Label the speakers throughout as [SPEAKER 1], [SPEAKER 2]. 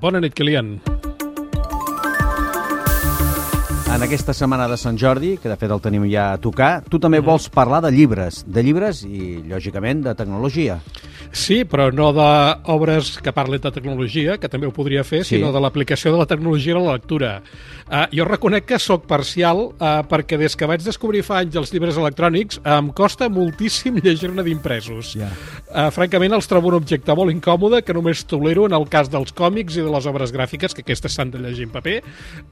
[SPEAKER 1] Bona nit, Kilian.
[SPEAKER 2] En aquesta setmana de Sant Jordi, que de fet el tenim ja a tocar, tu també vols parlar de llibres, de llibres i, lògicament, de tecnologia.
[SPEAKER 1] Sí, però no d'obres que parlen de tecnologia, que també ho podria fer,
[SPEAKER 2] Sí.
[SPEAKER 1] sinó de l'aplicació de la tecnologia a la lectura. Uh, jo reconec que sóc parcial uh, perquè des que vaig descobrir fa anys els llibres electrònics em costa moltíssim llegir-ne d'impresos.
[SPEAKER 2] Ja.
[SPEAKER 1] Uh, francament, els trobo un objecte molt incòmode que només tolero en el cas dels còmics i de les obres gràfiques, que aquestes s'han de llegir en paper,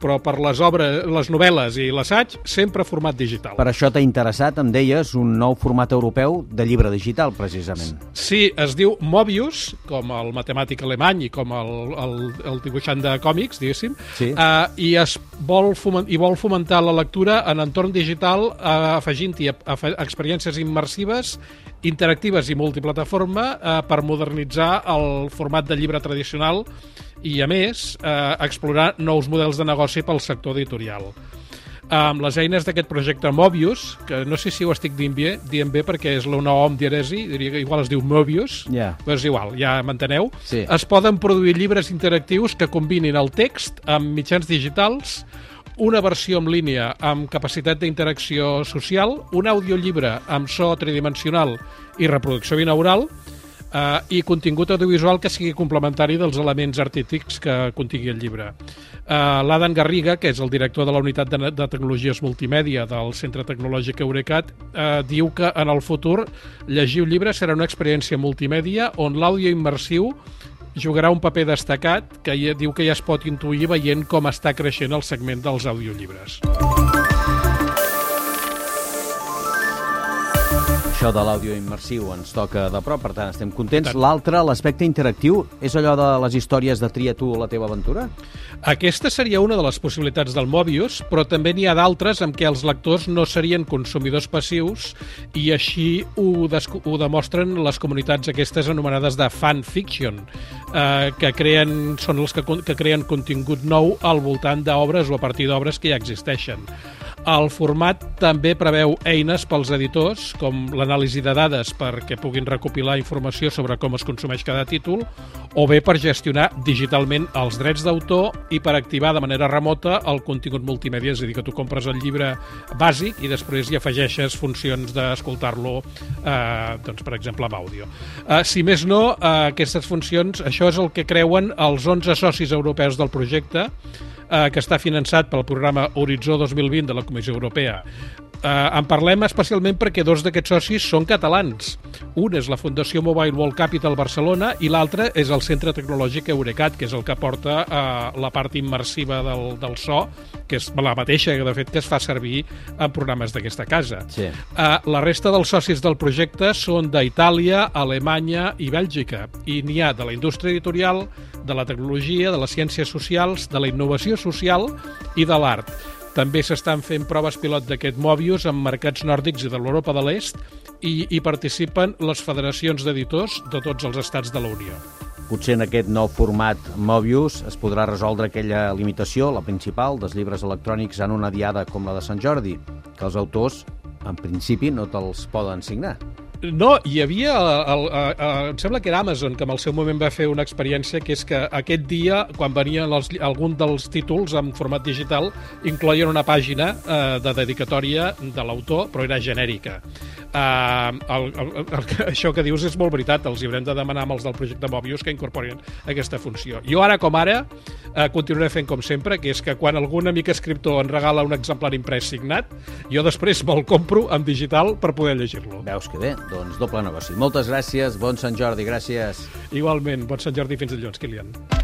[SPEAKER 1] però per les obres, les novel·les i l'assaig, sempre format digital.
[SPEAKER 2] Per això t'ha interessat, em deies, un nou format europeu de llibre digital, precisament.
[SPEAKER 1] Sí, es diu Mobius, com el matemàtic alemany i com el, el, el dibuixant de còmics, diguéssim,
[SPEAKER 2] Sí.
[SPEAKER 1] uh, i es vol i vol fomentar la lectura en entorn digital uh, afegint-hi experiències immersives, interactives i multiplataforma uh, per modernitzar el format de llibre tradicional i, a més, uh, explorar nous models de negoci pel sector editorial amb les eines d'aquest projecte Mobius, que no sé si ho estic dient bé, dient bé perquè és una OM diaresi, diria que igual es diu Mobius,
[SPEAKER 2] Ja.
[SPEAKER 1] però és igual, ja m'enteneu.
[SPEAKER 2] Sí.
[SPEAKER 1] Es poden produir llibres interactius que combinin el text amb mitjans digitals, una versió en línia amb capacitat d'interacció social, un audiollibre amb so tridimensional i reproducció binaural, eh, i contingut audiovisual que sigui complementari dels elements artístics que contingui el llibre. Eh, L'Adan Garriga, que és el director de la unitat de, de tecnologies multimèdia del Centre Tecnològic Eurecat, eh, diu que en el futur llegir un llibre serà una experiència multimèdia on l'àudio immersiu jugarà un paper destacat que ja, diu que ja es pot intuir veient com està creixent el segment dels audiollibres.
[SPEAKER 2] Això de l'àudio immersiu ens toca de prop, per tant estem contents. L'altre, l'aspecte interactiu, és allò de les històries de tria tu la teva aventura?
[SPEAKER 1] Aquesta seria una de les possibilitats del Mobius, però també n'hi ha d'altres en què els lectors no serien consumidors passius i així ho, ho demostren les comunitats aquestes anomenades de fanfiction, eh, que creen, són els que, que creen contingut nou al voltant d'obres o a partir d'obres que ja existeixen. El format també preveu eines pels editors, com l'anàlisi de dades perquè puguin recopilar informació sobre com es consumeix cada títol, o bé per gestionar digitalment els drets d'autor i per activar de manera remota el contingut multimèdia, és a dir, que tu compres el llibre bàsic i després hi afegeixes funcions d'escoltar-lo, eh, doncs, per exemple, amb àudio. Eh, si més no, eh, aquestes funcions, això és el que creuen els 11 socis europeus del projecte, eh, que està finançat pel programa Horitzó 2020 de la Comissió Europea. Eh, en parlem especialment perquè dos d'aquests socis són catalans. Un és la Fundació Mobile World Capital Barcelona i l'altre és el Centre Tecnològic Eurecat, que és el que porta eh, la part immersiva del, del so, que és la mateixa, de fet, que es fa servir en programes d'aquesta casa.
[SPEAKER 2] Sí.
[SPEAKER 1] Uh, la resta dels socis del projecte són d'Itàlia, Alemanya i Bèlgica, i n'hi ha de la indústria editorial, de la tecnologia, de les ciències socials, de la innovació social i de l'art. També s'estan fent proves pilot d'aquest Mobius en mercats nòrdics i de l'Europa de l'Est i hi participen les federacions d'editors de tots els estats de la Unió.
[SPEAKER 2] Potser en aquest nou format Mobius es podrà resoldre aquella limitació, la principal, dels llibres electrònics en una diada com la de Sant Jordi, que els autors, en principi, no te'ls poden signar.
[SPEAKER 1] No, hi havia, el, el, el, em sembla que era Amazon, que en el seu moment va fer una experiència que és que aquest dia, quan venien els, algun dels títols en format digital, incloien una pàgina eh, de dedicatòria de l'autor, però era genèrica. Eh, el, el, el, això que dius és molt veritat, els hi haurem de demanar amb els del projecte Mobius que incorporin aquesta funció. Jo ara com ara eh, continuaré fent com sempre, que és que quan algun amic escriptor en regala un exemplar imprès signat, jo després me'l compro en digital per poder llegir-lo.
[SPEAKER 2] Veus que bé, doncs doble negoci. Moltes gràcies, bon Sant Jordi, gràcies.
[SPEAKER 1] Igualment, bon Sant Jordi fins dilluns, Kilian.